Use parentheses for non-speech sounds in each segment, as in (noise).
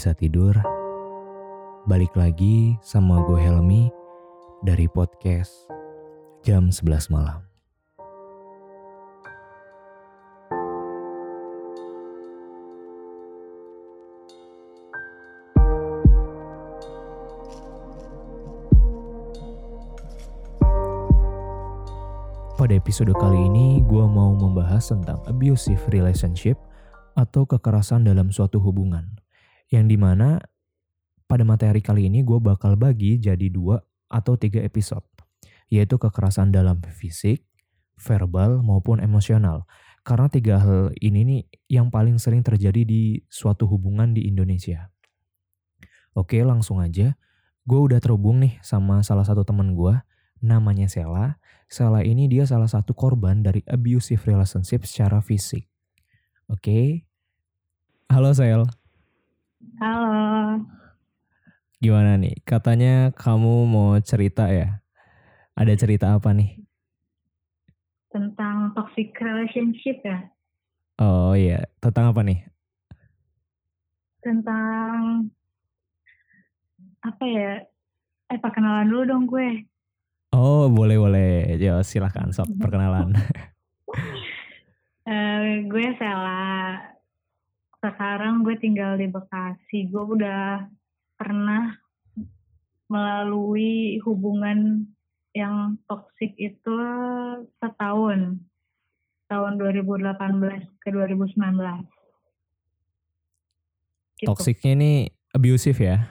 bisa tidur. Balik lagi sama gue Helmi dari podcast jam 11 malam. Pada episode kali ini, gue mau membahas tentang abusive relationship atau kekerasan dalam suatu hubungan. Yang di mana pada materi kali ini gue bakal bagi jadi dua atau tiga episode. Yaitu kekerasan dalam fisik, verbal, maupun emosional. Karena tiga hal ini nih yang paling sering terjadi di suatu hubungan di Indonesia. Oke langsung aja. Gue udah terhubung nih sama salah satu temen gue. Namanya Sela. Sela ini dia salah satu korban dari abusive relationship secara fisik. Oke. Halo Sel. Halo. Gimana nih? Katanya kamu mau cerita ya? Ada cerita apa nih? Tentang toxic relationship ya? Oh iya, tentang apa nih? Tentang apa ya? Eh perkenalan dulu dong gue. Oh boleh boleh, ya silahkan sok perkenalan. uh, (laughs) gue Sela. Sekarang gue tinggal di Bekasi. Gue udah pernah melalui hubungan yang toksik itu setahun. Tahun 2018 ke 2019. Gitu. Toksiknya ini abusive ya?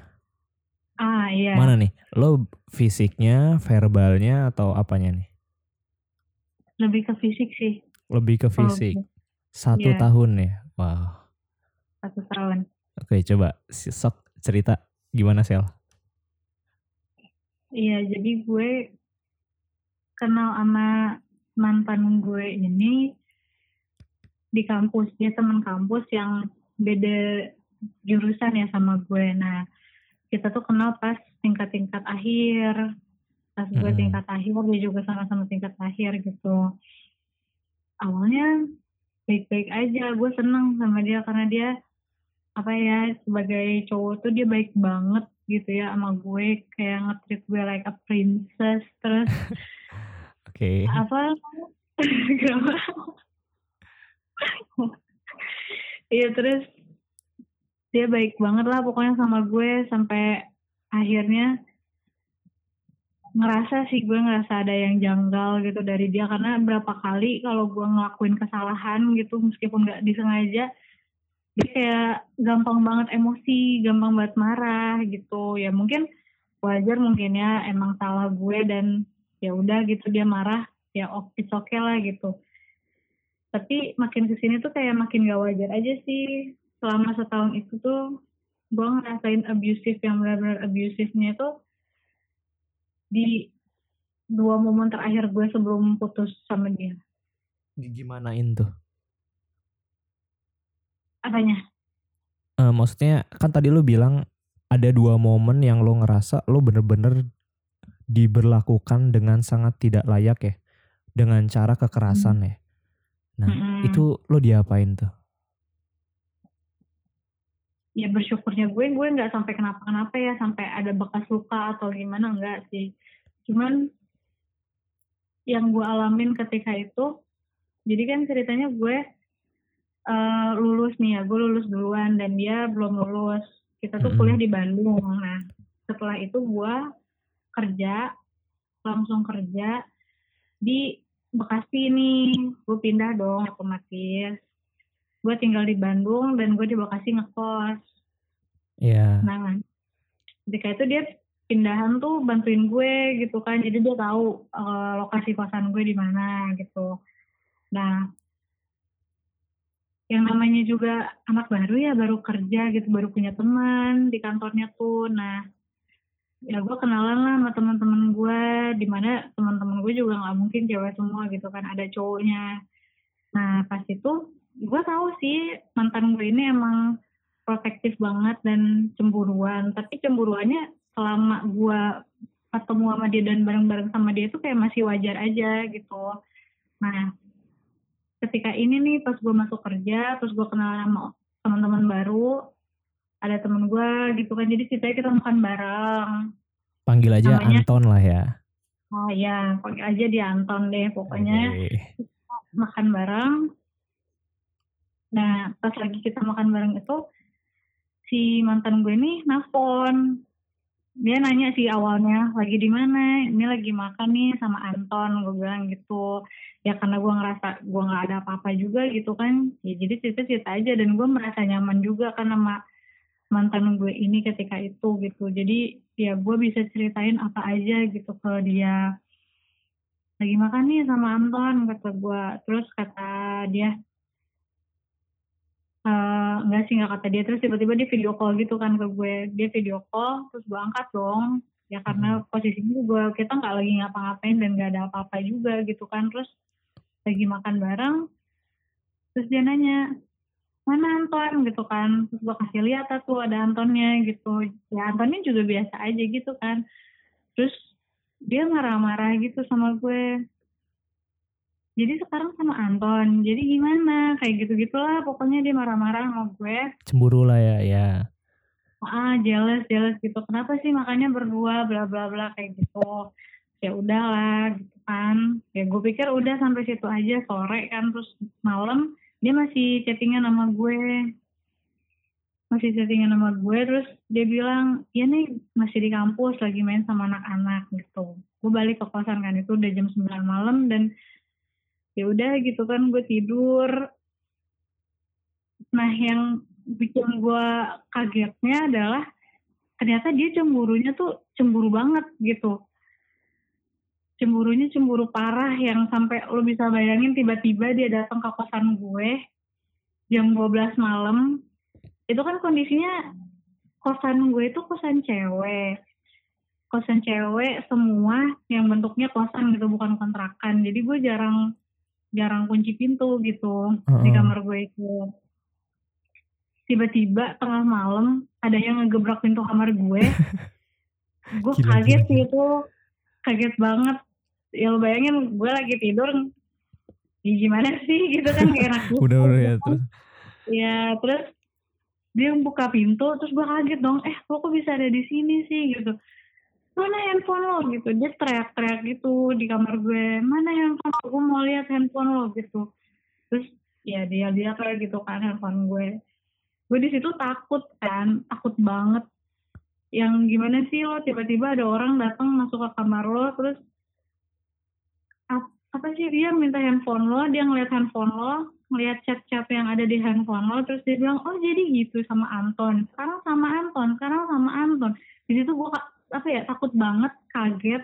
Ah iya. Mana nih? Lo fisiknya, verbalnya atau apanya nih? Lebih ke fisik sih. Lebih ke fisik. Oh, Satu yeah. tahun ya? Wow. Satu tahun. Oke coba sok cerita gimana Sel? Iya jadi gue kenal sama mantan gue ini di kampus dia teman kampus yang beda jurusan ya sama gue nah kita tuh kenal pas tingkat-tingkat akhir pas gue hmm. tingkat akhir dia juga sama-sama tingkat akhir gitu awalnya baik-baik aja gue seneng sama dia karena dia apa ya sebagai cowok tuh dia baik banget gitu ya sama gue kayak nge-treat gue like a princess terus (laughs) Oke. Okay. Apa? (laughs) Iya terus dia baik banget lah pokoknya sama gue sampai akhirnya ngerasa sih gue ngerasa ada yang janggal gitu dari dia karena berapa kali kalau gue ngelakuin kesalahan gitu meskipun nggak disengaja dia kayak gampang banget emosi gampang banget marah gitu ya mungkin wajar mungkin ya emang salah gue dan ya udah gitu dia marah ya oke it's okay lah gitu tapi makin ke sini tuh kayak makin gak wajar aja sih selama setahun itu tuh gue ngerasain abusive yang benar-benar abusifnya itu di dua momen terakhir gue sebelum putus sama dia. Gimanain tuh? Apanya? Uh, maksudnya kan tadi lu bilang ada dua momen yang lo ngerasa lo bener-bener diberlakukan dengan sangat tidak layak ya dengan cara kekerasan hmm. ya nah hmm. itu lo diapain tuh ya bersyukurnya gue gue nggak sampai kenapa-kenapa ya sampai ada bekas luka atau gimana enggak sih cuman yang gue alamin ketika itu jadi kan ceritanya gue uh, lulus nih ya gue lulus duluan dan dia belum lulus. Kita tuh kuliah di Bandung. Nah setelah itu gue kerja langsung kerja di Bekasi nih. Gue pindah dong otomatis. Gue tinggal di Bandung dan gue di Bekasi ngekos. Iya. Yeah. nah ketika itu dia pindahan tuh bantuin gue gitu kan. Jadi dia tahu uh, lokasi kosan gue di mana gitu. Nah yang namanya juga anak baru ya baru kerja gitu baru punya teman di kantornya tuh. Nah ya gue kenalan lah sama teman-teman gue di mana teman-teman gue juga nggak mungkin cewek semua gitu kan ada cowoknya. Nah pas itu gue tahu sih mantan gue ini emang protektif banget dan cemburuan. Tapi cemburuannya selama gue ketemu sama dia dan bareng-bareng sama dia itu kayak masih wajar aja gitu. Nah ketika ini nih pas gue masuk kerja terus gue kenal sama teman-teman baru ada temen gue gitu kan jadi ceritanya kita makan bareng Panggil aja Namanya- Anton lah ya. oh ya panggil aja dia Anton deh pokoknya Oke. makan bareng. Nah, pas lagi kita makan bareng itu, si mantan gue ini nelfon. Dia nanya sih awalnya, lagi di mana? Ini lagi makan nih sama Anton, gue bilang gitu. Ya karena gue ngerasa gue nggak ada apa-apa juga gitu kan. Ya jadi cerita-cerita aja dan gue merasa nyaman juga kan sama mantan gue ini ketika itu gitu. Jadi ya gue bisa ceritain apa aja gitu ke dia lagi makan nih sama Anton kata gue terus kata dia enggak sih nggak kata dia. Terus tiba-tiba dia video call gitu kan ke gue. Dia video call terus gue angkat dong. Ya karena posisinya gue kita nggak lagi ngapa-ngapain dan nggak ada apa-apa juga gitu kan. Terus lagi makan bareng terus dia nanya mana Anton? gitu kan. Terus gue kasih lihat tuh ada Antonnya gitu. Ya Antonnya juga biasa aja gitu kan. Terus dia marah-marah gitu sama gue jadi sekarang sama Anton. Jadi gimana? Kayak gitu gitulah pokoknya dia marah-marah sama gue. Cemburu lah ya, ya. ah jealous jealous gitu. Kenapa sih makanya berdua bla bla bla kayak gitu. Ya udahlah gitu kan. Ya gue pikir udah sampai situ aja sore kan. Terus malam dia masih chattingan sama gue. Masih chattingan sama gue. Terus dia bilang ya nih masih di kampus lagi main sama anak-anak gitu. Gue balik ke kosan kan. Itu udah jam 9 malam dan ya udah gitu kan gue tidur. Nah yang bikin gue kagetnya adalah ternyata dia cemburunya tuh cemburu banget gitu. Cemburunya cemburu parah yang sampai lo bisa bayangin tiba-tiba dia datang ke kosan gue jam 12 malam. Itu kan kondisinya kosan gue itu kosan cewek. Kosan cewek semua yang bentuknya kosan gitu bukan kontrakan. Jadi gue jarang jarang kunci pintu gitu di Heeh. kamar gue itu. Tiba-tiba tengah malam ada yang ngegebrak pintu kamar gue. (laughs) Gue Gila, kaget gila, sih itu kaget banget. Ya lo bayangin gue lagi tidur. Ya gimana sih? Gitu kan gak enak gitu. Udah, udah ya. Terus. ya terus dia buka pintu terus gue kaget dong. Eh lo kok bisa ada di sini sih? Gitu mana handphone lo? Gitu. Dia teriak-teriak gitu di kamar gue mana handphone lo? Gue mau lihat handphone lo gitu. Terus ya dia lihat lah gitu kan handphone gue. Gue di situ takut kan takut banget. Yang gimana sih lo? Tiba-tiba ada orang datang masuk ke kamar lo terus ap- apa sih? Dia minta handphone lo dia ngeliat handphone lo ngeliat chat-chat yang ada di handphone lo terus dia bilang oh jadi gitu sama Anton. Sekarang sama Anton sekarang sama Anton. Di situ gue apa ya takut banget kaget.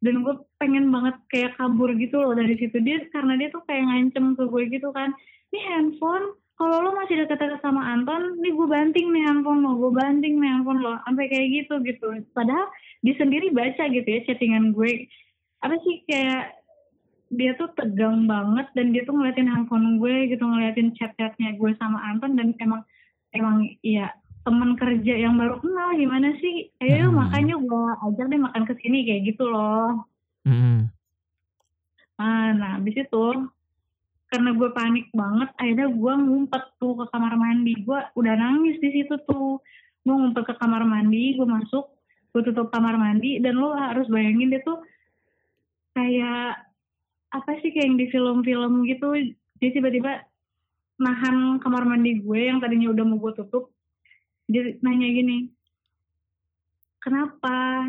Dan gue pengen banget kayak kabur gitu loh dari situ. Dia karena dia tuh kayak ngancem ke gue gitu kan. Ini handphone kalau lo masih deket-deket sama Anton nih gue banting nih handphone lo gue banting nih handphone lo sampai kayak gitu gitu. Padahal dia sendiri baca gitu ya chattingan gue. Apa sih kayak dia tuh tegang banget dan dia tuh ngeliatin handphone gue gitu ngeliatin chat-chatnya gue sama Anton dan emang emang iya teman kerja yang baru kenal gimana sih ayo Hmm. makanya gue ajak deh makan ke sini kayak gitu loh Mm-mm. Ah, nah habis itu karena gue panik banget, akhirnya gue ngumpet tuh ke kamar mandi. Gue udah nangis di situ tuh. Gue ngumpet ke kamar mandi, gue masuk, gue tutup kamar mandi, dan lo harus bayangin dia tuh kayak apa sih kayak yang di film-film gitu. Dia tiba-tiba nahan kamar mandi gue yang tadinya udah mau gue tutup. Dia nanya gini, kenapa?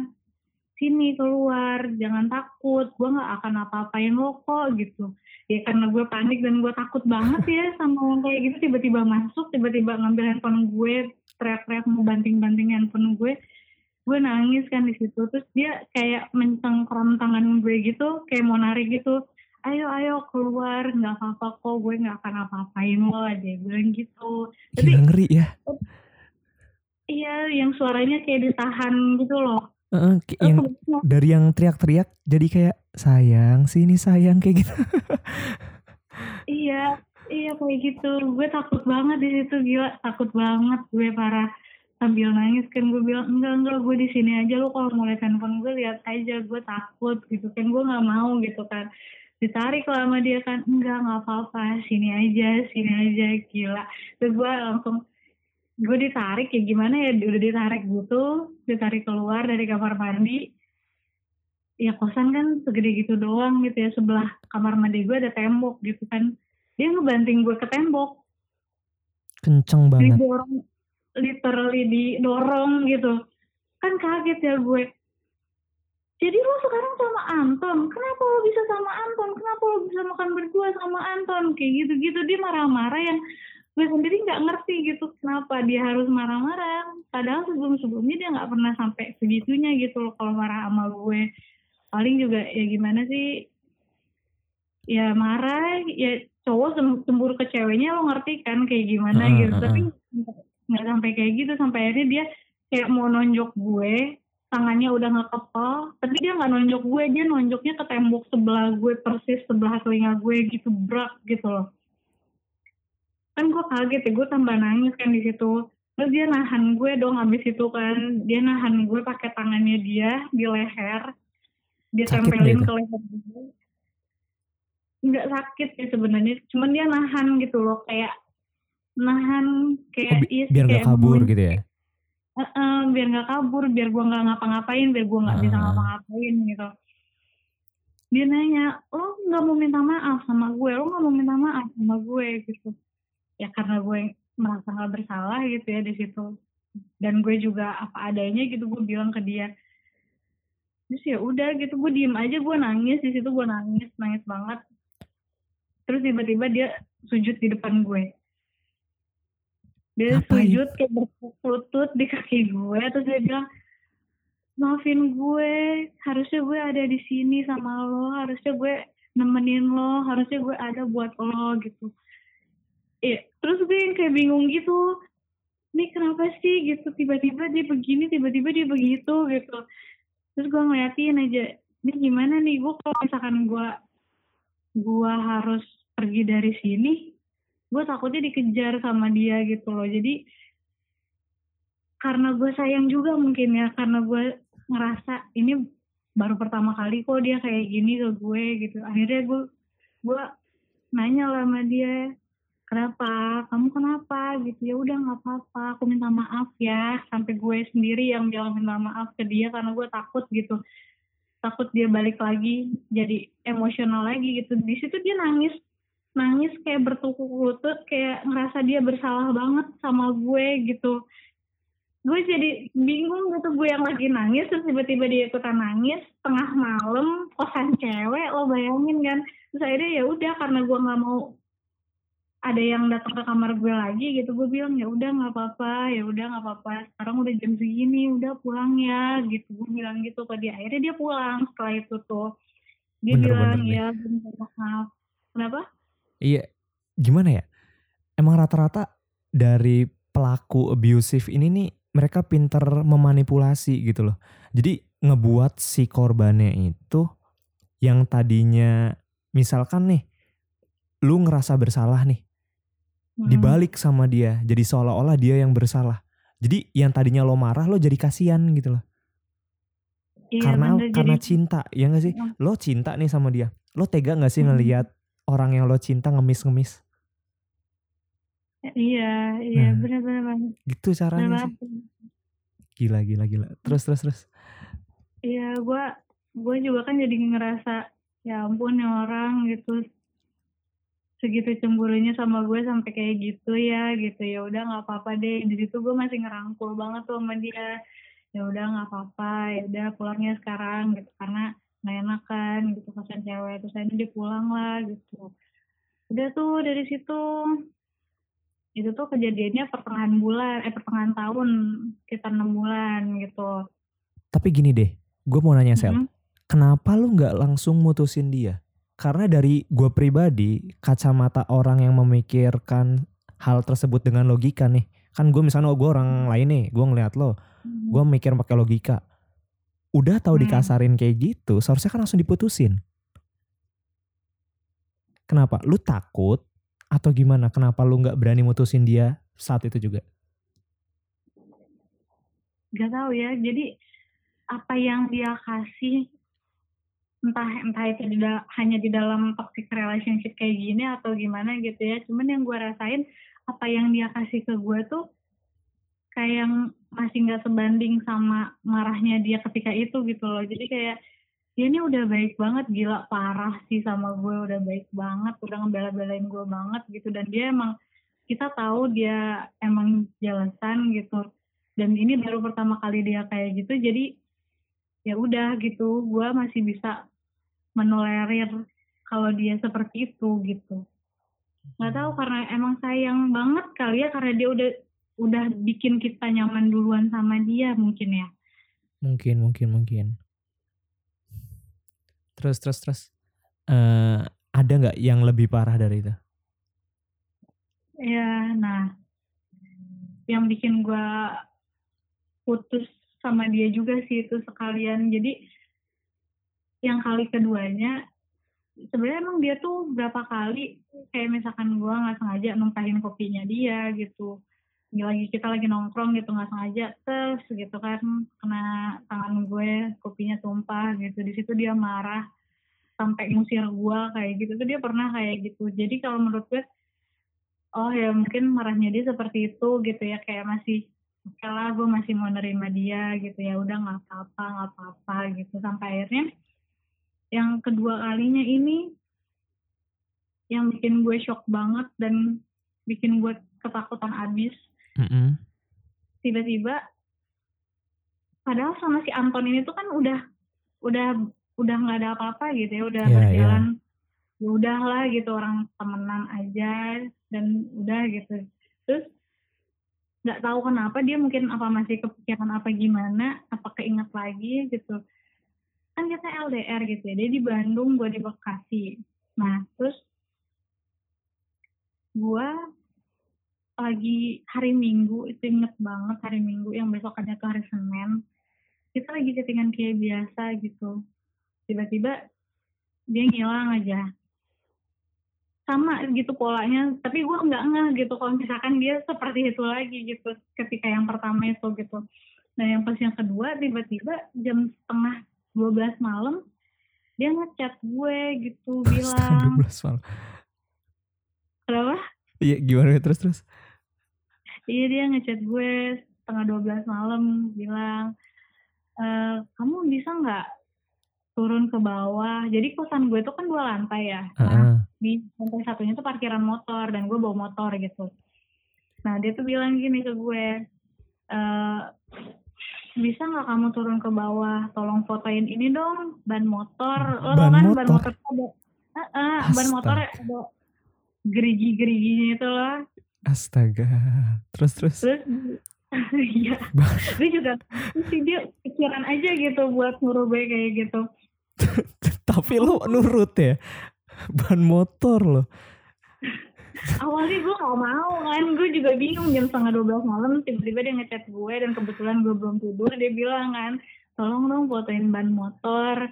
sini keluar jangan takut gue nggak akan apa-apain lo kok gitu ya karena gue panik dan gue takut banget ya (laughs) sama yang kayak gitu tiba-tiba masuk tiba-tiba ngambil handphone gue teriak-teriak mau banting-banting handphone gue gue nangis kan di situ terus dia kayak mencengkram tangan gue gitu kayak mau narik gitu ayo ayo keluar nggak apa-apa kok gue nggak akan apa-apain lo dia bilang gitu tapi ngeri ya. Iya yang suaranya kayak ditahan gitu loh. Terus yang dari yang teriak-teriak jadi kayak sayang sini sayang kayak gitu. Iya, iya kayak gitu. Gue takut banget di situ gila, takut banget gue parah. Sambil nangis kan gue bilang enggak enggak gue di sini aja. Lo kalau mau lihat handphone gue lihat aja. Gue takut gitu kan. Gue nggak mau gitu kan. ditarik lah sama dia kan. Enggak nggak apa-apa. Sini aja sini aja. Gila. Terus gue langsung gue ditarik ya gimana ya udah ditarik gitu ditarik keluar dari kamar mandi. Ya kosan kan segede gitu doang gitu ya sebelah kamar mandi gue ada tembok gitu kan. Dia ngebanting gue ke tembok. Kenceng banget. Didorong literally didorong gitu. Kan kaget ya gue. Jadi lo sekarang sama Anton kenapa lo bisa sama Anton? Kenapa lo bisa makan berdua sama Anton? Kayak gitu-gitu dia marah-marah yang gue sendiri nggak ngerti gitu kenapa dia harus marah-marah. Padahal sebelum-sebelumnya dia nggak pernah sampai segitunya gitu loh kalau marah sama gue. Paling juga ya gimana sih? Ya marah ya cowok cemburu ke ceweknya lo ngerti kan kayak gimana uh, gitu. Tapi nggak sampai kayak gitu sampai akhirnya dia kayak mau nonjok gue tangannya udah nggak kepal tapi dia nggak nonjok gue dia nonjoknya ke tembok sebelah gue persis sebelah telinga gue gitu berat gitu loh kan gue kaget ya gue tambah nangis kan di situ. Terus dia nahan gue dong habis itu kan. Dia nahan gue pakai tangannya dia di leher. Dia sakit tempelin ke leher gue. Nggak sakit sih sebenarnya cuman dia nahan gitu loh kayak nahan kayak oh, bi biar nggak kabur gitu ya? Uh, uh, biar nggak kabur biar gue nggak ngapa-ngapain biar gue nggak uh. bisa ngapa-ngapain gitu. Dia nanya lo nggak mau minta maaf sama gue? Lo nggak mau minta maaf sama gue? Gitu ya karena gue merasa nggak bersalah gitu ya di situ. Dan gue juga apa adanya gitu gue bilang ke dia terus ya udah gitu. Gue diem aja gue nangis di situ gue nangis nangis banget. Terus tiba-tiba dia sujud di depan gue. Dia Ngapain? sujud kayak berlutut di kaki gue terus dia bilang maafin gue harusnya gue ada di sini sama lo harusnya gue nemenin lo harusnya gue ada buat lo gitu iya terus gue yang kayak bingung gitu ini kenapa sih? Gitu tiba-tiba dia begini tiba-tiba dia begitu gitu. Terus gue ngeliatin aja ini gimana nih? Gue kalau misalkan gue gue harus pergi dari sini gue takutnya dikejar sama dia gitu loh. Jadi karena gue sayang juga mungkin ya karena gue ngerasa ini baru pertama kali kok dia kayak gini ke gue gitu. Akhirnya gue gue nanya lah sama dia kenapa? Kamu kenapa? Gitu. Ya udah nggak apa-apa. Aku minta maaf ya. Sampai gue sendiri yang bilang minta maaf ke dia karena gue takut gitu. Takut dia balik lagi jadi emosional lagi gitu. Di situ dia nangis. Nangis kayak bertukuk lutut kayak ngerasa dia bersalah banget sama gue gitu. Gue jadi bingung gitu gue yang lagi nangis terus tiba-tiba dia ikutan nangis. Tengah malam kosan cewek lo bayangin kan. Terus akhirnya ya udah karena gue nggak mau ada yang datang ke kamar gue lagi gitu gue bilang ya udah nggak apa-apa ya udah nggak apa-apa sekarang udah jam segini udah pulang ya gitu gue bilang gitu ke dia akhirnya dia pulang setelah itu tuh dia bener, bilang bener, ya maaf kenapa Iya, gimana ya? Emang rata-rata dari pelaku abusive ini nih mereka pinter memanipulasi gitu loh. Jadi ngebuat si korbannya itu yang tadinya misalkan nih lu ngerasa bersalah nih. Dibalik sama dia jadi seolah-olah dia yang bersalah. Jadi yang tadinya lo marah lo jadi kasihan gitu loh. Iya, karena bener, karena jadi, cinta ya gak sih? Hmm. Lo cinta nih sama dia. Lo tega gak sih hmm. ngelihat orang yang lo cinta ngemis-ngemis. Iya, iya nah, benar-benar banget. Gitu caranya sih. Gila, gila, gila. Terus, terus, terus. Iya, gue gue juga kan jadi ngerasa ya ampun ya orang gitu segitu cemburunya sama gue sampai kayak gitu ya gitu. Ya udah nggak apa-apa deh. Di situ gue masih ngerangkul banget tuh sama dia. Ya udah nggak apa-apa. Ya udah pulangnya sekarang gitu. Karena nggak enak kan gitu kosan cewek. Terus akhirnya dia pulang lah gitu. Udah tuh dari situ itu tuh kejadiannya pertengahan bulan eh pertengahan tahun kita enam bulan gitu. Tapi gini deh gue mau nanya sel. Mm -hmm. kenapa lu nggak langsung mutusin dia karena dari gue pribadi kacamata orang yang memikirkan hal tersebut dengan logika nih kan gue misalnya oh, gue orang lain nih gue ngeliat lo gue mikir pakai logika udah tahu hmm. dikasarin kayak gitu, seharusnya kan langsung diputusin. Kenapa? Lu takut atau gimana? Kenapa lu nggak berani mutusin dia saat itu juga? Gak tahu ya. Jadi apa yang dia kasih entah entah itu di hanya di dalam toxic relationship kayak gini atau gimana gitu ya. Cuman yang gue rasain apa yang dia kasih ke gue tuh kayak yang masih nggak sebanding sama marahnya dia ketika itu gitu loh. Jadi kayak dia ini udah baik banget gila parah sih sama gue udah baik banget udah ngebela-belain gue banget gitu. Dan dia emang kita tahu dia emang jelasan gitu. Dan ini baru pertama kali dia kayak gitu jadi ya udah gitu gue masih bisa menolerir kalau dia seperti itu gitu. Nggak tahu karena emang sayang banget kali ya karena dia udah udah bikin kita nyaman duluan sama dia mungkin ya. Mungkin mungkin mungkin. Terus terus terus. Uh, ada nggak yang lebih parah dari itu? Ya nah. Yang bikin gue putus sama dia juga sih itu sekalian. Jadi yang kali keduanya sebenarnya emang dia tuh berapa kali kayak misalkan gue nggak sengaja numpahin kopinya dia gitu. Lagi kita lagi nongkrong gitu nggak sengaja terus gitu kan kena tangan gue kopinya tumpah gitu. Di situ dia marah sampai ngusir gue kayak gitu. Tuh dia pernah kayak gitu. Jadi kalau menurut gue oh ya mungkin marahnya dia seperti itu gitu ya. Kayak masih oke gue masih mau nerima dia gitu ya. Udah nggak apa-apa nggak apa-apa gitu. Sampai akhirnya yang kedua kalinya ini yang bikin gue shock banget dan bikin gue ketakutan abis mm-hmm. tiba-tiba padahal sama si Anton ini tuh kan udah udah udah nggak ada apa-apa gitu ya udah yeah, berjalan yeah. ya udahlah gitu orang temenan aja dan udah gitu terus nggak tahu kenapa dia mungkin apa masih kepikiran apa gimana apa keinget lagi gitu kan kita LDR gitu ya dia di Bandung gue di Bekasi. Nah terus gue lagi hari Minggu itu inget banget hari Minggu yang besok ada tuh hari Senin. Kita lagi chattingan kayak biasa gitu. Tiba-tiba dia ngilang aja. Sama gitu polanya tapi gue nggak ngeh gitu kalau misalkan dia seperti itu lagi gitu ketika yang pertama itu gitu. Nah yang pas yang kedua tiba-tiba jam setengah 12 malam dia ngechat gue gitu bilang 12 malam. Kenapa? Iya gimana? Terus terus. Iya dia ngechat gue setengah 12 malam bilang e, kamu bisa nggak turun ke bawah? Jadi kosan gue itu kan dua lantai ya. Uh -uh di lantai satunya tuh parkiran motor dan gue bawa motor gitu. Nah dia tuh bilang gini ke gue e, bisa nggak kamu turun ke bawah? Tolong fotoin ini dong ban motor. Lo ban kan motor. ban motor ada uh, uh, ban motor ada gerigi-geriginya itu loh. Astaga. Terus terus? Terus? (laughs) Iya. (laughs) Dia juga sih dia pikiran aja gitu buat gue kayak gitu. (laughs) Tapi lo nurut ya? Ban motor loh awalnya gue gak mau kan. Gue juga bingung jam setengah dua belas malam tiba-tiba dia ngechat gue dan kebetulan gue belum tidur dia bilang kan tolong dong fotoin ban motor.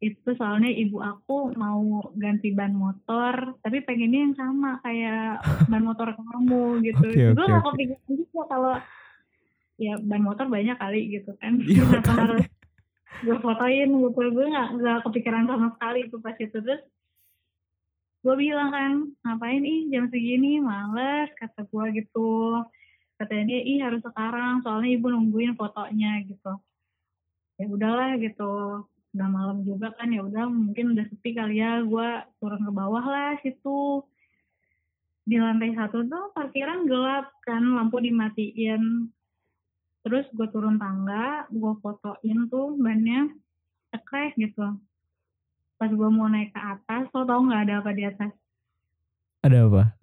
Itu soalnya ibu aku mau ganti ban motor tapi pengennya yang sama kayak ban motor kamu gitu. Okay, gue okay, gak kepikiran juga kalau ya ban motor banyak kali gitu kan. Iya, harus gue fotoin? Gitu gue gak, gak kepikiran sama sekali itu pas itu. Terus gue bilang kan ngapain ih jam segini males kata gue gitu. Katanya dia ih harus sekarang soalnya ibu nungguin fotonya gitu. Ya udahlah gitu udah malam juga kan ya udah mungkin udah sepi kali ya gue turun ke bawah lah situ. Di lantai satu tuh parkiran gelap kan lampu dimatiin. Terus gue turun tangga gue fotoin tuh bannya cekrek gitu pas gue mau naik ke atas lo tau nggak ada apa di atas? Ada apa?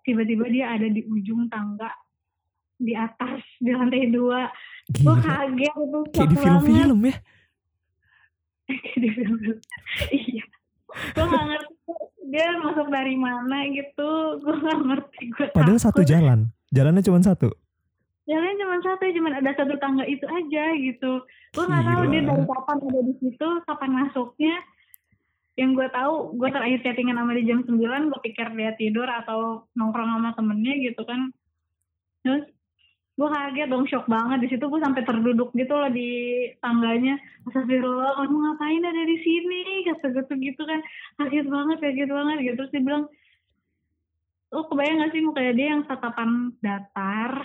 Tiba-tiba dia ada di ujung tangga di atas di lantai dua. Gue kaget itu (laughs) kayak di film-film ya. Di film iya. Gue gak ngerti dia masuk dari mana gitu. Gue gak ngerti gue padahal takut. satu jalan. Jalannya cuma satu jalannya cuma satu cuma ada satu tangga itu aja gitu. Gue nggak tahu dia dari kapan ada di situ kapan masuknya. Yang gue tahu gue terakhir chattingan sama dia jam 9 gue pikir dia tidur atau nongkrong sama temennya gitu kan. Terus gue kaget dong shock banget. Di situ gue sampai terduduk gitu loh di tangganya. Astagfirullah kamu ngapain ada di sini? Kata gitu gitu kan. Kaget banget kaget banget gitu. Terus dia bilang lo kebayang gak sih kayak dia yang tatapan datar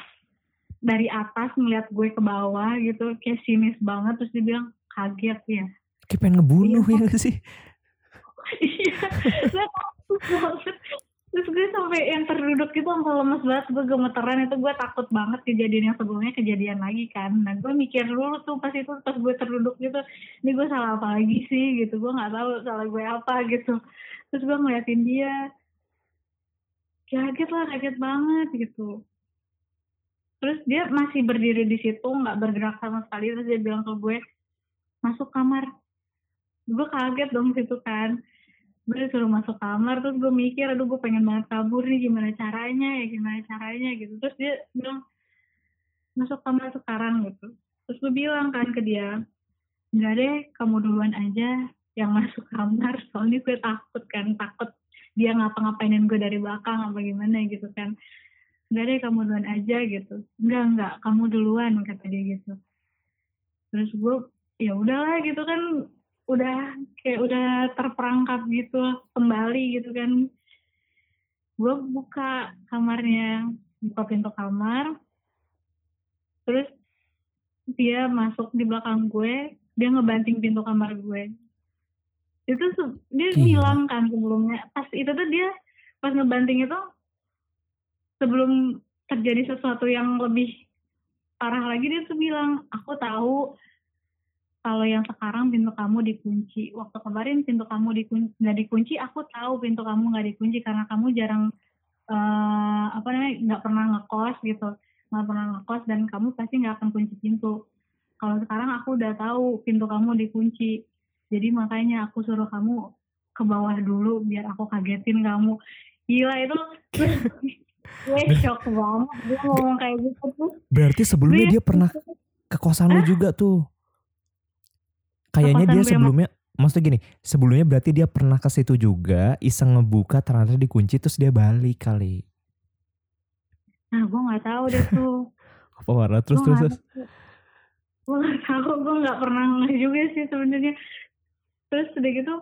dari atas ngeliat gue ke bawah gitu kayak sinis banget terus dia bilang kaget ya kayak pengen ngebunuh Iya. ya gak sih? Iya terus gue sampai yang terduduk itu sampai lemes banget gue gemeteran itu gue takut banget kejadian yang sebelumnya kejadian lagi kan. Nah gue mikir dulu tuh pas itu pas gue terduduk gitu ini gue salah apa lagi sih gitu gue nggak tahu salah gue apa gitu. Terus gue ngeliatin dia kaget lah kaget banget gitu terus dia masih berdiri di situ nggak bergerak sama sekali. Terus dia bilang ke gue masuk kamar. Gue kaget dong situ kan. Gue disuruh masuk kamar terus gue mikir aduh gue pengen banget kabur nih gimana caranya ya gimana caranya gitu. Terus dia bilang masuk kamar sekarang gitu. Terus gue bilang kan ke dia enggak deh kamu duluan aja yang (laughs) masuk kamar soalnya gue takut kan takut dia ngapa-ngapainin gue dari belakang apa gimana gitu kan enggak deh kamu duluan aja gitu. Enggak enggak kamu duluan kata dia gitu. Terus gue ya udahlah gitu kan udah kayak udah terperangkap gitu kembali gitu kan. Gue buka kamarnya buka pintu kamar. Terus dia masuk di belakang gue dia ngebanting pintu kamar gue. Itu dia hilang kan sebelumnya. Pas itu tuh dia pas ngebanting itu sebelum terjadi sesuatu yang lebih parah lagi dia tuh bilang aku tahu kalau yang sekarang pintu kamu dikunci. Waktu kemarin pintu kamu dikunci nggak dikunci aku tahu pintu kamu nggak dikunci karena kamu jarang eh, apa namanya nggak pernah ngekos gitu. Nggak pernah ngekos dan kamu pasti nggak akan kunci pintu. Kalau sekarang aku udah tahu pintu kamu dikunci. Jadi makanya aku suruh kamu ke bawah dulu biar aku kagetin kamu. Gila itu (laughs) (laughs) gue shock banget gue ngomong kayak gitu tuh. Berarti sebelumnya dia pernah ke kosan lu juga tuh. Kayaknya dia sebelumnya maksudnya gini sebelumnya berarti dia pernah ke situ juga iseng ngebuka ternyata dikunci terus dia balik kali. Nah gue nggak tahu deh (laughs) tuh. Apa warna terus terus, gue nggak tahu gue nggak pernah juga sih sebenarnya. Terus udah gitu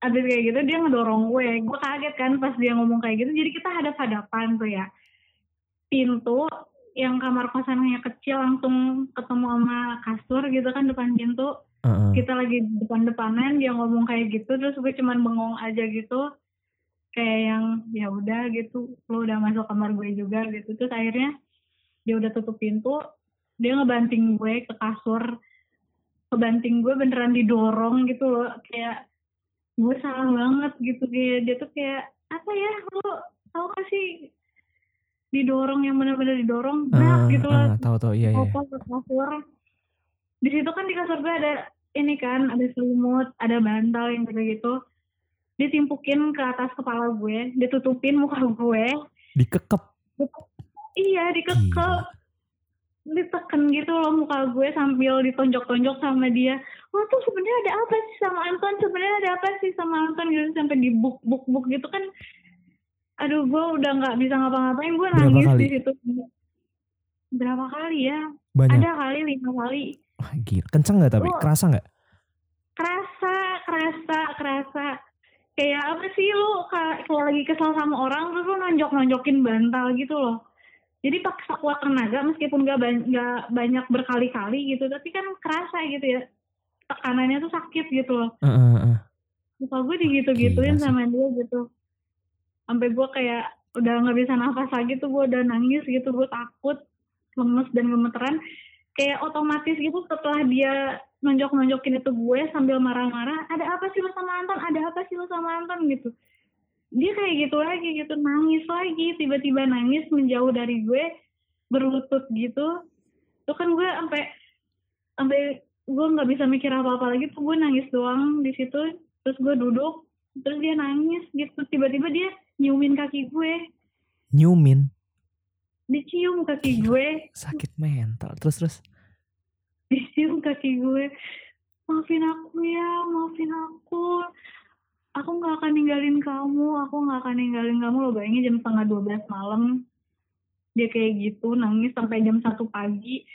abis kayak gitu dia ngedorong gue. Gue kaget kan pas dia ngomong kayak gitu. Jadi kita hadap hadapan tuh ya. Pintu yang kamar kosannya kecil langsung ketemu sama kasur gitu kan depan pintu. Heeh. kita lagi depan-depanan dia ngomong kayak gitu. Terus gue cuman bengong aja gitu. Kayak yang ya udah gitu. Lo udah masuk kamar gue juga gitu. Terus akhirnya dia udah tutup pintu. Dia ngebanting gue ke kasur. Ngebanting gue beneran didorong gitu loh. Kayak gue salah banget gitu kayak dia tuh kayak apa ya lo tau gak sih didorong yang bener-bener didorong? Berat Ah, gitu loh ah, tahu tahu iya iya. Kasur di situ kan di kasur gue ada ini kan ada selimut ada bantal yang gitu gitu ditimpukin ke atas kepala gue ditutupin muka gue. Dikekep. Iya dikekel Gila. Diteken gitu loh muka gue sambil ditonjok-tonjok sama dia. Lo tuh sebenarnya ada apa sih sama Anton? Sebenarnya ada apa sih sama Anton gitu sampai di buk buk buk gitu kan? Aduh gue udah nggak bisa ngapa-ngapain. Gue Berapa nangis kali? di situ. Berapa kali ya? Banyak. Ada kali lima kali. Wah, gila. Kenceng nggak tapi? Oh. kerasa nggak? Kerasa kerasa kerasa. Kayak apa sih lu ka- kayak lagi kesel sama orang terus lu nonjok nonjokin bantal gitu loh jadi pakai sekuat tenaga meskipun gak, ban- nggak banyak berkali-kali gitu tapi kan kerasa gitu ya. Tekanannya tuh sakit gitu loh. Heeh, heeh. muka gue digitu-gituin Gila sama dia gitu. Sampai gue kayak udah nggak bisa nafas lagi tuh gue udah nangis gitu gue takut lemes dan gemeteran. Kayak otomatis gitu setelah dia nonjok-nonjokin itu gue sambil marah-marah ada apa sih lo sama Anton? Ada apa sih lo sama Anton? gitu dia kayak gitu lagi gitu. Nangis lagi tiba-tiba nangis menjauh dari gue berlutut gitu. Tuh kan gue sampai sampai gue nggak bisa mikir apa-apa lagi. Tuh gue nangis doang di situ. Terus gue duduk terus dia nangis gitu. Tiba-tiba dia nyiumin kaki gue. Nyumin dicium kaki gue. sakit mental. Terus terus? Dicium kaki gue. Maafin aku ya maafin aku aku nggak akan ninggalin kamu aku nggak akan ninggalin kamu lo bayangin jam setengah 12 malam dia kayak gitu nangis sampai jam satu pagi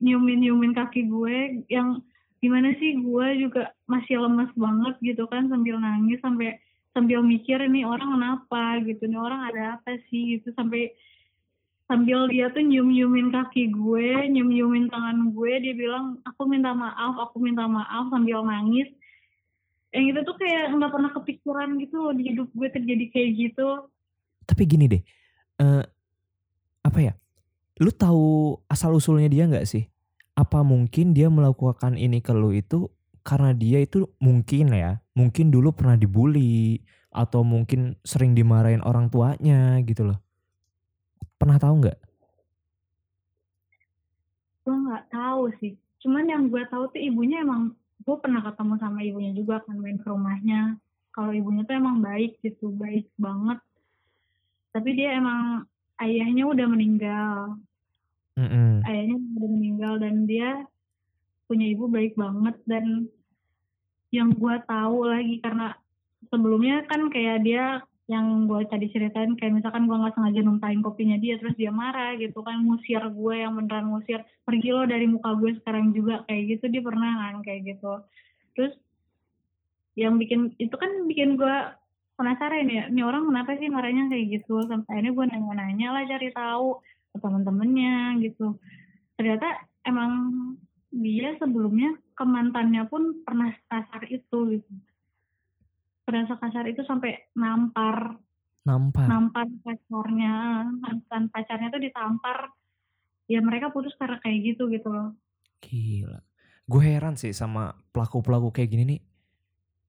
nyiumin nyiumin kaki gue yang gimana sih gue juga masih lemes banget gitu kan sambil nangis sampai sambil mikir ini orang kenapa? gitu. Ini orang ada apa sih? gitu. Sampai sambil dia tuh nyium nyiumin kaki gue nyium nyiumin tangan gue dia bilang aku minta maaf aku minta maaf sambil nangis yang itu tuh kayak nggak pernah kepikiran gitu loh di hidup gue terjadi kayak gitu tapi gini deh uh, apa ya lu tahu asal usulnya dia nggak sih apa mungkin dia melakukan ini ke lu itu karena dia itu mungkin ya, mungkin dulu pernah dibully atau mungkin sering dimarahin orang tuanya gitu loh. Pernah tahu nggak? Gue nggak tahu sih. Cuman yang gue tahu tuh ibunya emang gue pernah ketemu sama ibunya juga kan main ke rumahnya. Kalau ibunya tuh emang baik gitu, baik banget. Tapi dia emang ayahnya udah meninggal mm-hmm. ayahnya udah meninggal dan dia punya ibu baik banget dan yang gue tahu lagi karena sebelumnya kan kayak dia yang gue tadi ceritain kayak misalkan gue nggak sengaja numpain kopinya dia terus dia marah gitu kan ngusir gue yang beneran ngusir. Pergi lo dari muka gue sekarang juga kayak gitu dia pernah kan kayak gitu. Terus yang bikin itu kan bikin gue penasaran ya ini orang kenapa sih marahnya kayak gitu? Sampai ini gue nanya-nanya lah cari tahu ke teman-temannya gitu. Ternyata emang dia sebelumnya ke mantannya pun pernah kasar itu gitu pernah kasar itu sampai nampar. Nampar? Nampar pacarnya. Mantan pacarnya tuh ditampar. Ya mereka putus karena kayak gitu gitu loh. Gila. Gue heran sih sama pelaku-pelaku kayak gini nih.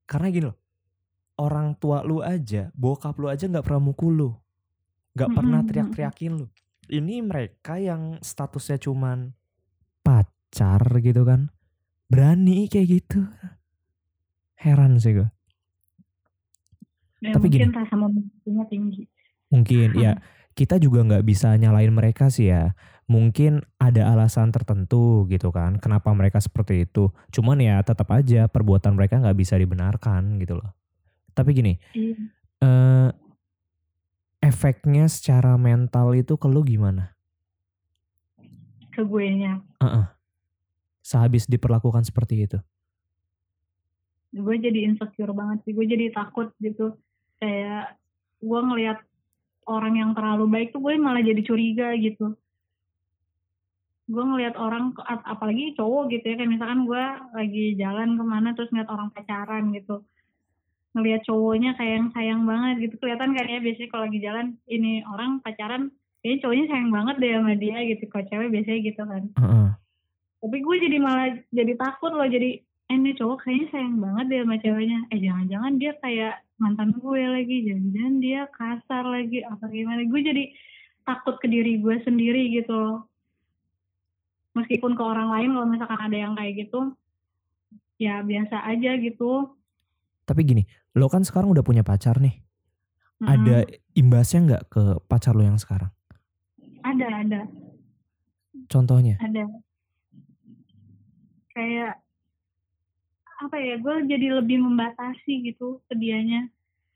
Karena gini loh orang tua lu aja bokap lu aja nggak pernah mukul lu. Nggak pernah teriak-teriakin lu. Ini mereka yang statusnya cuman pacar gitu kan. Berani kayak gitu. Heran sih gue ya, tapi mungkin gini, rasa memilikinya tinggi mungkin ya kita juga nggak bisa nyalain mereka sih ya mungkin ada alasan tertentu gitu kan kenapa mereka seperti itu cuman ya tetap aja perbuatan mereka nggak bisa dibenarkan gitu loh tapi gini iya. uh, efeknya secara mental itu ke lu gimana? Ke gue nya. Uh -uh. Sehabis diperlakukan seperti itu. Gue jadi insecure banget sih. Gue jadi takut gitu. Kayak gue ngelihat orang yang terlalu baik tuh gue malah jadi curiga gitu. Gue ngelihat orang, apalagi cowok gitu ya. Kayak misalkan gue lagi jalan ke mana terus ngeliat orang pacaran gitu ngelihat cowoknya kayak yang sayang banget gitu kelihatan kan ya biasanya kalau lagi jalan ini orang pacaran kayaknya cowoknya sayang banget deh sama dia gitu kalau cewek biasanya gitu kan uh -uh. tapi gue jadi malah jadi takut loh jadi eh, ini cowok kayaknya sayang banget deh sama ceweknya eh jangan-jangan dia kayak mantan gue lagi jangan-jangan dia kasar lagi apa gimana gue jadi takut ke diri gue sendiri gitu loh meskipun ke orang lain kalau misalkan ada yang kayak gitu ya biasa aja gitu tapi gini, lo kan sekarang udah punya pacar nih. Hmm. Ada imbasnya nggak ke pacar lo yang sekarang? Ada, ada. Contohnya? Ada. Kayak apa ya? Gue jadi lebih membatasi gitu ke dianya.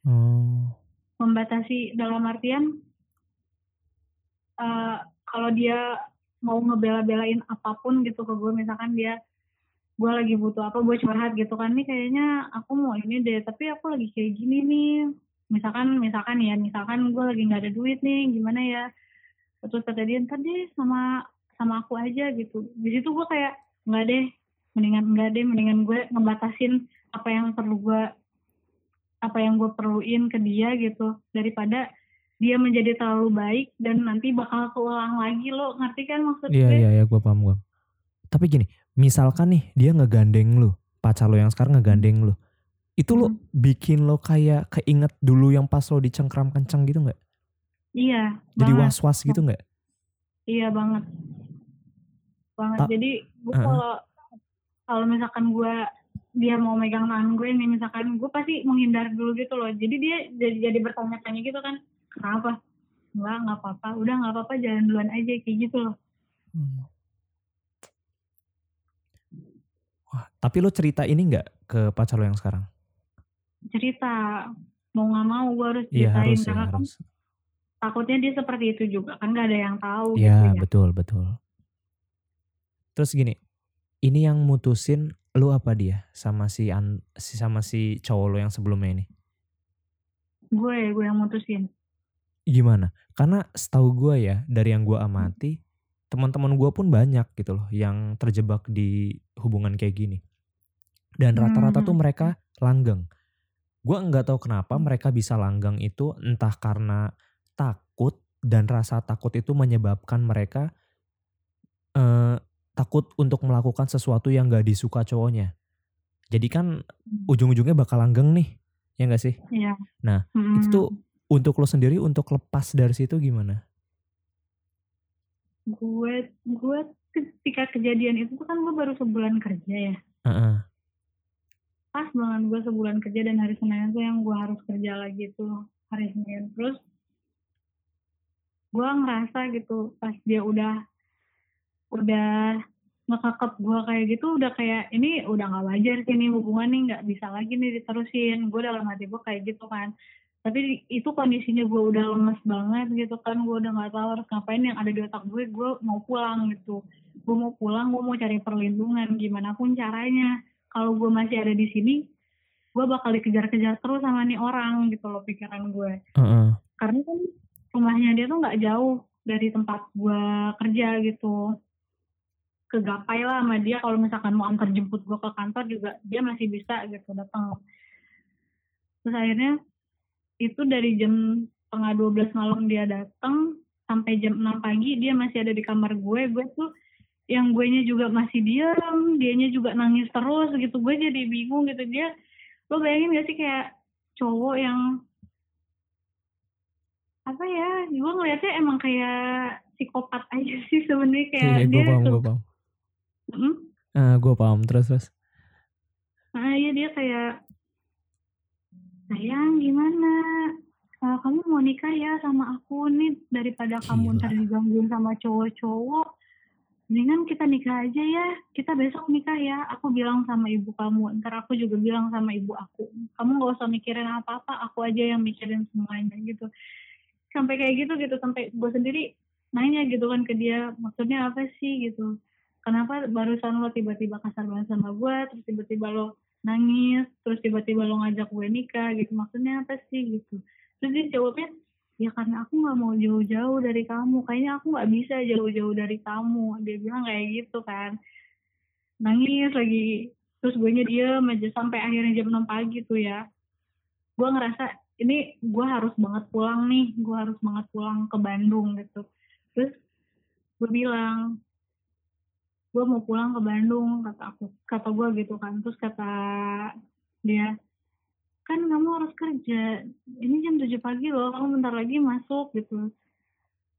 Hmm. Membatasi dalam artian uh, kalau dia mau ngebela-belain apa pun gitu ke gue, misalkan dia gue lagi butuh apa gue curhat gitu kan nih kayaknya aku mau ini deh tapi aku lagi kayak gini nih misalkan misalkan ya misalkan gue lagi nggak ada duit nih gimana ya terus kata dia ntar deh sama sama aku aja gitu di situ gue kayak nggak deh mendingan nggak deh mendingan gue ngebatasin apa yang perlu gue apa yang gue perluin ke dia gitu daripada dia menjadi terlalu baik dan nanti bakal keulang lagi lo ngerti kan maksud iya, gue? Iya iya gue paham gue. Tapi gini, misalkan nih dia ngegandeng lu, pacar lo yang sekarang ngegandeng lu. Itu lo hmm. bikin lo kayak keinget dulu yang pas lo dicengkram kenceng gitu nggak? Iya. Jadi was-was gitu nggak? Iya banget. Banget. Ta Jadi gue uh -huh. kalau kalau misalkan gue dia mau megang tangan gue nih misalkan gue pasti menghindar dulu gitu loh. Jadi dia jadi jadi bertanya-tanya gitu kan, kenapa? Enggak, nggak apa-apa. Udah nggak apa-apa, jalan duluan aja kayak gitu loh. Hmm. Wah, tapi lo cerita ini nggak ke pacar lo yang sekarang? Cerita, mau nggak mau gue harus iya, ceritain iya, harus, karena ya, kan harus. takutnya dia seperti itu juga kan gak ada yang tahu ya, gitu ya betul betul. Terus gini, ini yang mutusin lu apa dia sama si an, si sama si cowok lo yang sebelumnya ini? gue gue yang mutusin Gimana? Karena setahu gue ya dari yang gue amati, teman-teman gue pun banyak gitu loh yang terjebak di hubungan kayak gini. Dan rata-rata tuh Hmm. mereka langgeng. Gue nggak tahu kenapa mereka bisa langgeng itu entah karena takut dan rasa takut itu menyebabkan mereka eh, takut untuk melakukan sesuatu yang gak disuka cowoknya. Jadi kan ujung-ujungnya bakal langgeng nih, ya gak sih? Iya. Nah, Mm-mm. Itu tuh untuk lo sendiri untuk lepas dari situ gimana? gue gue ketika kejadian itu kan gue baru sebulan kerja ya Heeh. pas banget gue sebulan kerja dan hari Senin tuh yang gue harus kerja lagi tuh hari Senin terus gue ngerasa gitu pas dia udah udah ngekekep gue kayak gitu udah kayak ini udah nggak wajar sih nih hubungan nih nggak bisa lagi nih diterusin. Gue dalam hati gue kayak gitu kan. Tapi itu kondisinya gue udah lemes banget gitu kan gue udah nggak tahu harus ngapain yang ada di otak gue gue mau pulang gitu. Gue mau pulang gue mau cari perlindungan gimana pun caranya. Kalau gue masih ada di sini gue bakal dikejar-kejar terus sama nih orang gitu loh pikiran gue Heeh. karena kan rumahnya dia tuh nggak jauh dari tempat gue kerja gitu kegapai lah sama dia. Kalau misalkan mau antar jemput gue ke kantor juga dia masih bisa gitu datang. Terus akhirnya itu dari jam setengah 12 malam dia datang sampai jam 6 pagi dia masih ada di kamar gue. Gue tuh yang gue nya juga masih diam dianya juga nangis terus gitu. Gue jadi bingung gitu. Dia lo bayangin gak sih kayak cowok yang apa ya gue ngeliatnya emang kayak psikopat aja sih sebenarnya. Kayak gue dia paham, tuh paham. Mm, Ah, gue paham. Terus terus. nah iya dia kayak sayang gimana? Eh, kamu mau nikah ya sama aku nih daripada kamu Gila. ntar digangguin sama cowok-cowok. Mendingan kita nikah aja ya. Kita besok nikah ya. Aku bilang sama ibu kamu. Ntar aku juga bilang sama ibu aku. Kamu nggak usah mikirin apa-apa. Aku aja yang mikirin semuanya gitu. Sampai kayak gitu gitu. Sampai gue sendiri nanya gitu kan ke dia maksudnya apa sih? Gitu kenapa barusan lo tiba-tiba kasar banget sama gue terus tiba-tiba lo nangis terus tiba-tiba lo ngajak gue nikah gitu. Maksudnya apa sih gitu? Terus dia jawabnya ya karena aku nggak mau jauh-jauh dari kamu. Kayaknya aku nggak bisa jauh-jauh dari kamu. Dia bilang kayak gitu kan. Nangis lagi. Terus gue nya diem sampai akhirnya jam 6 pagi tuh ya. Gue ngerasa ini gue harus banget pulang nih. Gue harus banget pulang ke Bandung gitu. Terus gue bilang gue mau pulang ke Bandung kata aku kata gue gitu kan. Terus kata dia kan kamu harus kerja. Ini jam 7 pagi loh kamu bentar lagi masuk gitu.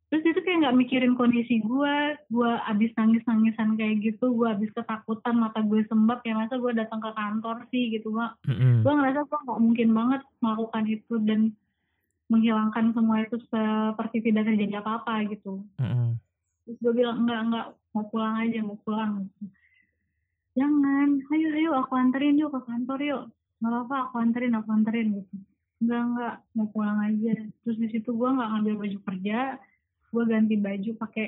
Terus itu kayak nggak mikirin kondisi gue gue abis nangis nangisan kayak gitu gue abis ketakutan mata gue sembab ya masa gue datang ke kantor sih gitu mak. Mm-mm. gue ngerasa gue nggak mungkin banget melakukan itu dan menghilangkan semua itu seperti tidak terjadi apa-apa gitu. Mm-mm. Terus gue bilang enggak enggak mau pulang aja mau pulang jangan ayo ayo aku anterin yuk ke kantor yuk nggak apa-apa aku anterin aku anterin gitu enggak enggak mau pulang aja terus di situ gue nggak ngambil baju kerja gue ganti baju pakai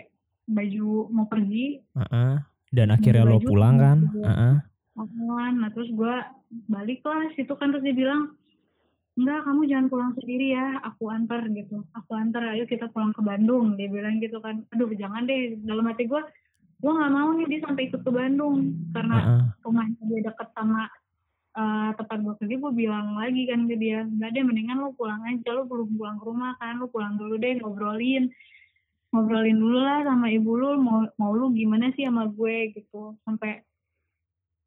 baju mau pergi Heeh. Dan akhirnya lo pulang kan? baju. Heeh. Apaan? Nah terus gue balik lah situ kan terus dia bilang enggak kamu jangan pulang sendiri ya aku antar gitu. Aku antar ayo kita pulang ke Bandung dia bilang gitu kan. Aduh jangan deh dalam hati gue gue nggak mau nih dia sampai ikut ke Bandung karena Heeh. rumahnya dia deket sama eh, tempat gue kerja gue bilang lagi kan ke dia enggak deh mendingan lo pulang aja lo belum pulang ke rumah kan lo pulang dulu deh ngobrolin ngobrolin dulu lah sama ibu lu mau mau lu gimana sih sama gue gitu. Sampai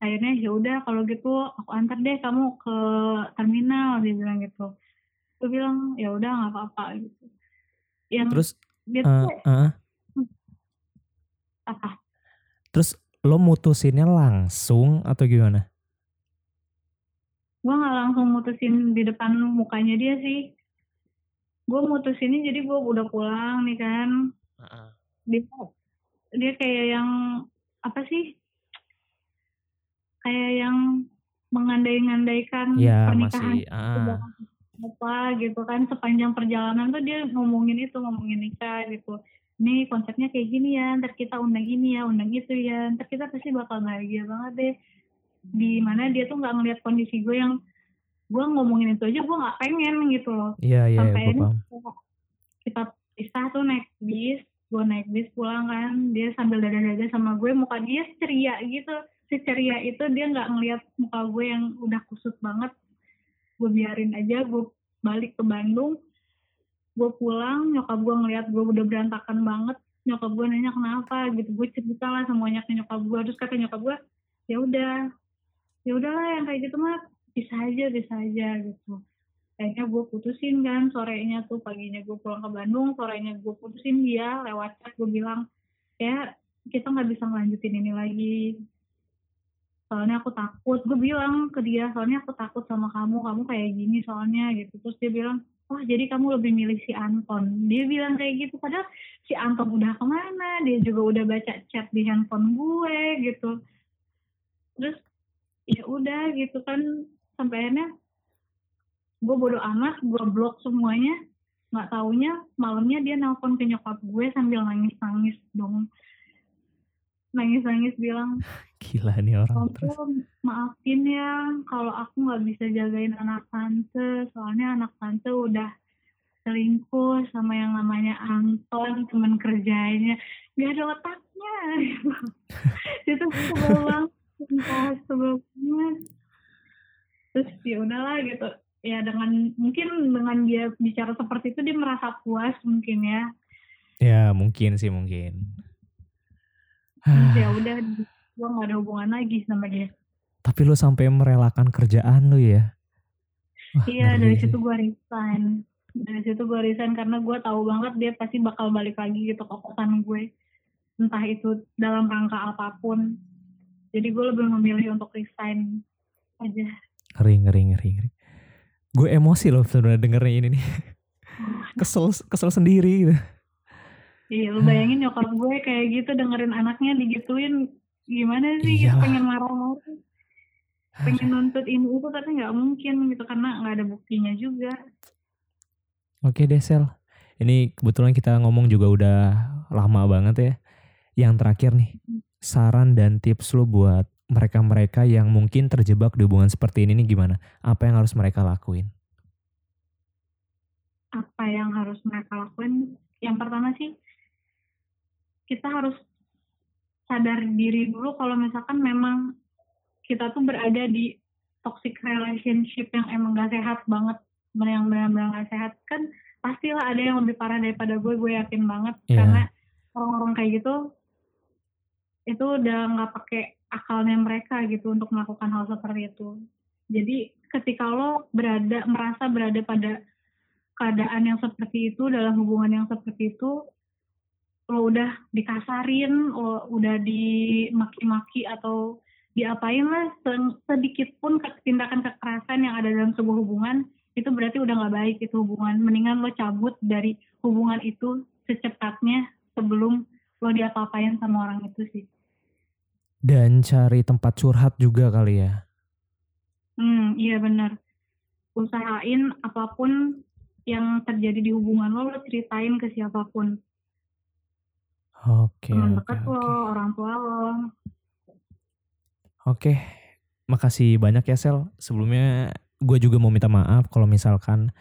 akhirnya ya udah kalau gitu aku antar deh kamu ke terminal dia bilang gitu. Gue bilang ya udah nggak apa-apa gitu. Yang Terus dia eh, tuh eh, apa? Terus lo mutusinnya langsung atau gimana? gue nggak langsung mutusin di depan mukanya dia sih. Gue mutusinnya jadi gue udah pulang nih kan. Dia dia kayak yang apa sih kayak yang mengandai-ngandaikan Ya pernikahan masih. Ah. apa gitu kan sepanjang perjalanan tuh dia ngomongin itu ngomongin nikah gitu nih konsepnya kayak gini ya ntar kita undang ini ya undang itu ya ntar kita pasti bakal bahagia banget deh di mana dia tuh nggak ngeliat kondisi gue yang gue ngomongin itu aja gue nggak pengen gitu loh Iya iya sampai ini paham. kita pisah tuh naik bis gue naik bis pulang kan dia sambil dada-dada sama gue muka dia ceria gitu si ceria itu dia nggak ngeliat muka gue yang udah kusut banget. Gue biarin aja gue balik ke Bandung. Gue pulang nyokap gue ngeliat gue udah berantakan banget. Nyokap gue nanya kenapa? Gitu gue cerita lah semuanya ke nyokap gue. Terus kata nyokap gue ya udah ya udahlah yang kayak gitu mah bisa aja bisa aja gitu. Akhirnya gue putusin kan sorenya tuh paginya gue pulang ke Bandung sorenya gue putusin dia lewat chat gue bilang ya kita nggak bisa ngelanjutin ini lagi soalnya aku takut. Gue bilang ke dia soalnya aku takut sama kamu kamu kayak gini soalnya gitu. Terus dia bilang wah jadi kamu lebih milih si Anton. Dia bilang kayak gitu padahal si Anton udah ke mana? Dia juga udah baca chat di handphone gue gitu. Terus ya udah gitu kan. Sampai akhirnya gue bodo amat gue blok semuanya. Nggak taunya malamnya dia nelpon ke nyokap gue sambil nangis nangis dong nangis nangis bilang Gila nih orang terus. Maafin ya kalau aku nggak bisa jagain anak tante soalnya anak tante udah selingkuh sama yang namanya Anton teman kerjanya. Nggak ada otaknya (laughs) itu sebel banget sebel banget. Terus ya udahlah gitu. Ya dengan mungkin dengan dia bicara seperti itu dia merasa puas mungkin ya. Ya mungkin sih mungkin. Terus ya udah gua nggak ada hubungan lagi sama dia Tapi lu sampai merelakan kerjaan lu ya? Wah, Iya dari situ gue resign. Dari situ gue resign karena gue tahu banget dia pasti bakal balik lagi gitu ke kosan gue. Entah itu dalam rangka apa pun. Jadi gue lebih memilih untuk resign aja. Ngeri, ngeri, ngeri, ngeri. Gue emosi loh sebenarnya dengernya ini nih. Kesel, kesel sendiri gitu. Iya lu bayangin nyokap gue kayak gitu dengerin anaknya digituin. Gimana sih Iyalah. pengen marah-marah. Pengen nuntut ini itu tapi nggak mungkin gitu karena nggak ada buktinya juga. Oke deh Sel. Ini kebetulan kita ngomong juga udah lama banget ya. Yang terakhir nih, saran dan tips lu buat mereka-mereka yang mungkin terjebak di hubungan seperti ini nih gimana? Apa yang harus mereka lakuin? apa yang harus mereka lakuin yang pertama sih kita harus sadar diri dulu kalau misalkan memang kita tuh berada di toxic relationship yang emang gak sehat banget yang benar-benar gak sehat kan pastilah ada yang lebih parah daripada gue gue yakin banget Iya. karena orang-orang kayak gitu itu udah nggak pakai akalnya mereka gitu untuk melakukan hal seperti itu jadi ketika lo berada merasa berada pada keadaan yang seperti itu dalam hubungan yang seperti itu lo udah dikasarin lo udah dimaki-maki atau diapain lah se- sedikit pun tindakan kekerasan yang ada dalam sebuah hubungan itu berarti udah nggak baik itu hubungan mendingan lo cabut dari hubungan itu secepatnya sebelum lo diapa-apain sama orang itu sih Dan cari tempat curhat juga kali ya. Hmm, iya benar. Usahain apa pun yang terjadi di hubungan lo, lo ceritain ke siapa pun. Oke, Teman oke, dekat oke. lo, orang tua lo. Oke, makasih banyak ya Sel. Sebelumnya gue juga mau minta maaf kalau misalkan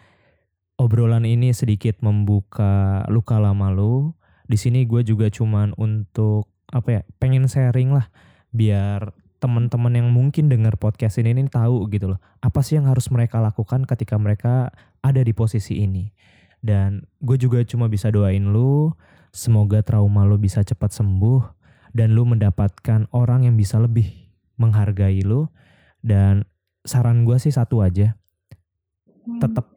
obrolan ini sedikit membuka luka lama lu. Di sini gue juga cuman untuk apa ya, pengen sharing lah biar teman-teman yang mungkin dengar podcast ini nih tahu gitu loh. Apa sih yang harus mereka lakukan ketika mereka ada di posisi ini. Dan gue juga cuma bisa doain lu, semoga trauma lu bisa cepat sembuh dan lu mendapatkan orang yang bisa lebih menghargai lu. Dan saran gue sih satu aja Hmm, tetap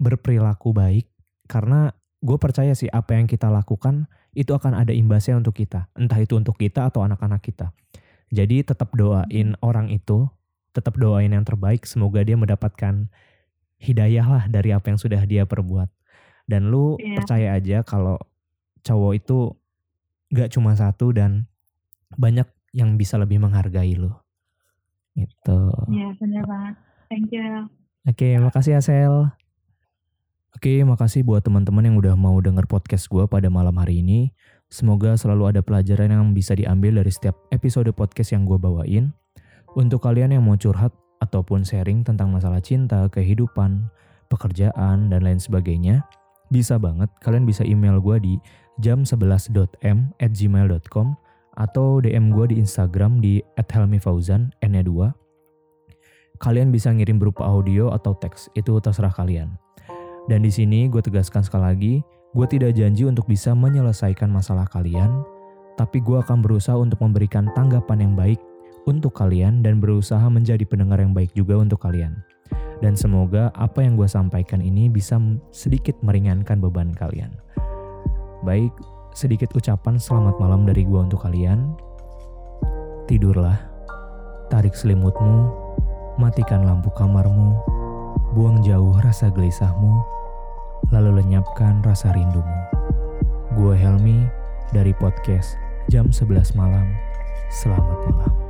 berperilaku baik karena gue percaya sih apa yang kita lakukan itu akan ada imbasnya untuk kita. Entah itu untuk kita atau anak-anak kita. Jadi tetap doain orang itu tetap doain yang terbaik semoga dia mendapatkan hidayah lah dari apa yang sudah dia perbuat dan lu Iya. percaya aja kalau cowok itu gak cuma satu dan banyak yang bisa lebih menghargai lu itu Iya benar banget. Thank you. Oke, makasih Asel. Oke, makasih buat teman-teman yang udah mau denger podcast gue pada malam hari ini. Semoga selalu ada pelajaran yang bisa diambil dari setiap episode podcast yang gue bawain. Untuk kalian yang mau curhat ataupun sharing tentang masalah cinta, kehidupan, pekerjaan, dan lain sebagainya, bisa banget kalian bisa email gue di jam11.m at gmail.com atau DM gue di Instagram di @helmifauzan n 2 Kalian bisa ngirim berupa audio atau teks, itu terserah kalian. Dan di sini gue tegaskan sekali lagi, gue tidak janji untuk bisa menyelesaikan masalah kalian, tapi gue akan berusaha untuk memberikan tanggapan yang baik untuk kalian dan berusaha menjadi pendengar yang baik juga untuk kalian. Dan semoga apa yang gue sampaikan ini bisa sedikit meringankan beban kalian. Baik, sedikit ucapan selamat malam dari gue untuk kalian. Tidurlah, tarik selimutmu, matikan lampu kamarmu, buang jauh rasa gelisahmu, lalu lenyapkan rasa rindumu. Gue Helmi dari podcast Jam 11 Malam. Selamat malam.